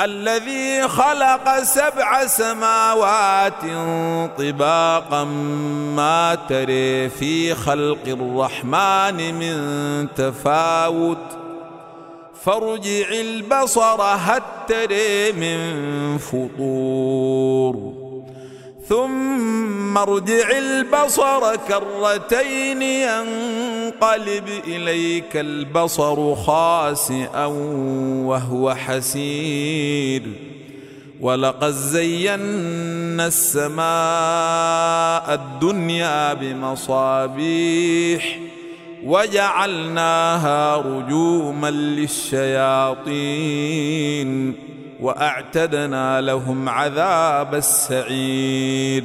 الذي خلق سبع سماوات طباقا ما تري في خلق الرحمن من تفاوت. فارجع البصر هل تري من فطور. ثم ارجع البصر كرتين ينقلب إليك البصر خاسئا وهو حسير. ولقد زينا السماء الدنيا بمصابيح وجعلناها رجوما للشياطين وأعتدنا لهم عذاب السعير.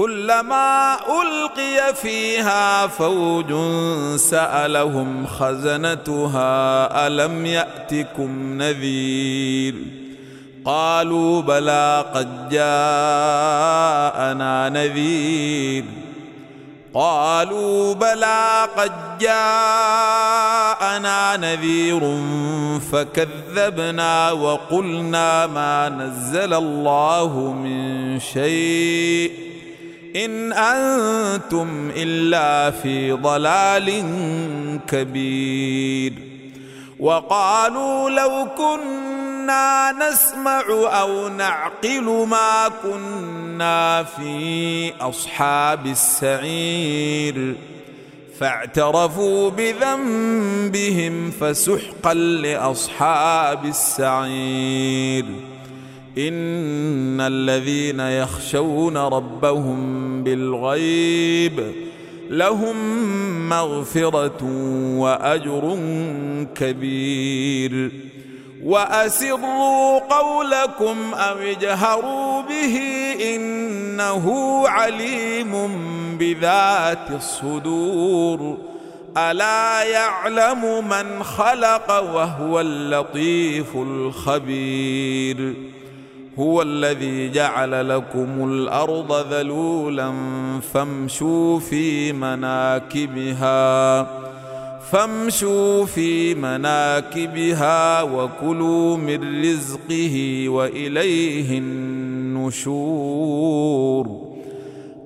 كلما ألقي فيها فوج سألهم خزنتها ألم يأتكم نذير؟ قالوا بلى قد جاءنا نذير. قالوا بلى قد جاءنا نذير فكذبنا وقلنا ما نزل الله من شيء. إن أنتم إلا في ضلال كبير. وقالوا لو كنا نسمع أو نعقل ما كنا في أصحاب السعير. فاعترفوا بذنبهم فسحقا لأصحاب السعير. ان الذين يخشون ربهم بالغيب لهم مغفره واجر كبير واسروا قولكم أو اجهروا به انه عليم بذات الصدور الا يعلم من خلق وهو اللطيف الخبير هو الذي جعل لكم الأرض ذلولا فامشوا في مناكبها فامشوا في مناكبها وكلوا من رزقه وإليه النشور.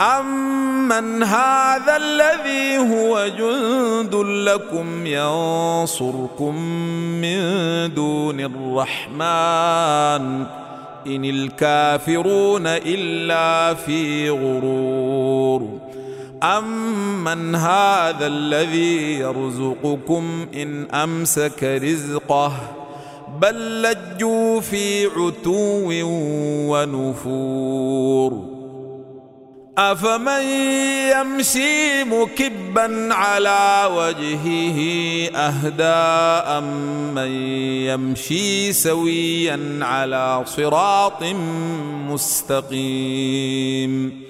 أمن هذا الذي هو جند لكم ينصركم من دون الرحمن إن الكافرون إلا في غرور أمن هذا الذي يرزقكم إن أمسك رزقه بل لجوا في عتو ونفور أفمن يمشي مكبا على وجهه أهدى امن يمشي سويا على صراط مستقيم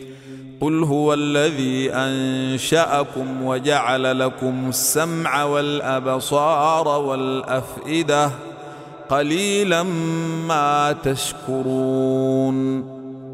قل هو الذي أنشأكم وجعل لكم السمع والأبصار والأفئدة قليلا ما تشكرون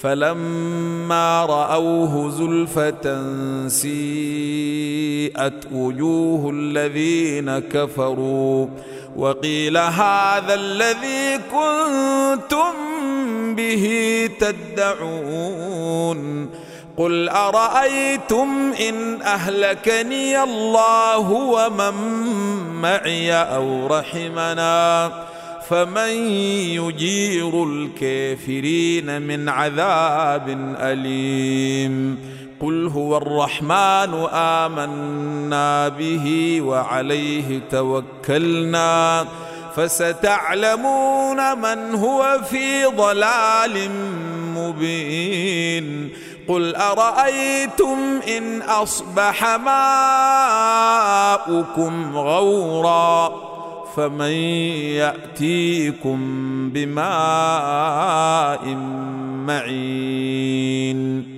فلما رأوه زلفة سيئت وجوه الذين كفروا وقيل هذا الذي كنتم به تدعون قل أرأيتم إن أهلكني الله ومن معي أو رحمنا فمن يجير الكافرين من عذاب أليم. قل هو الرحمن آمنا به وعليه توكلنا. فستعلمون من هو في ضلال مبين. قل أرأيتم إن أصبح ماؤكم غورا. فمن يأتيكم بماء معين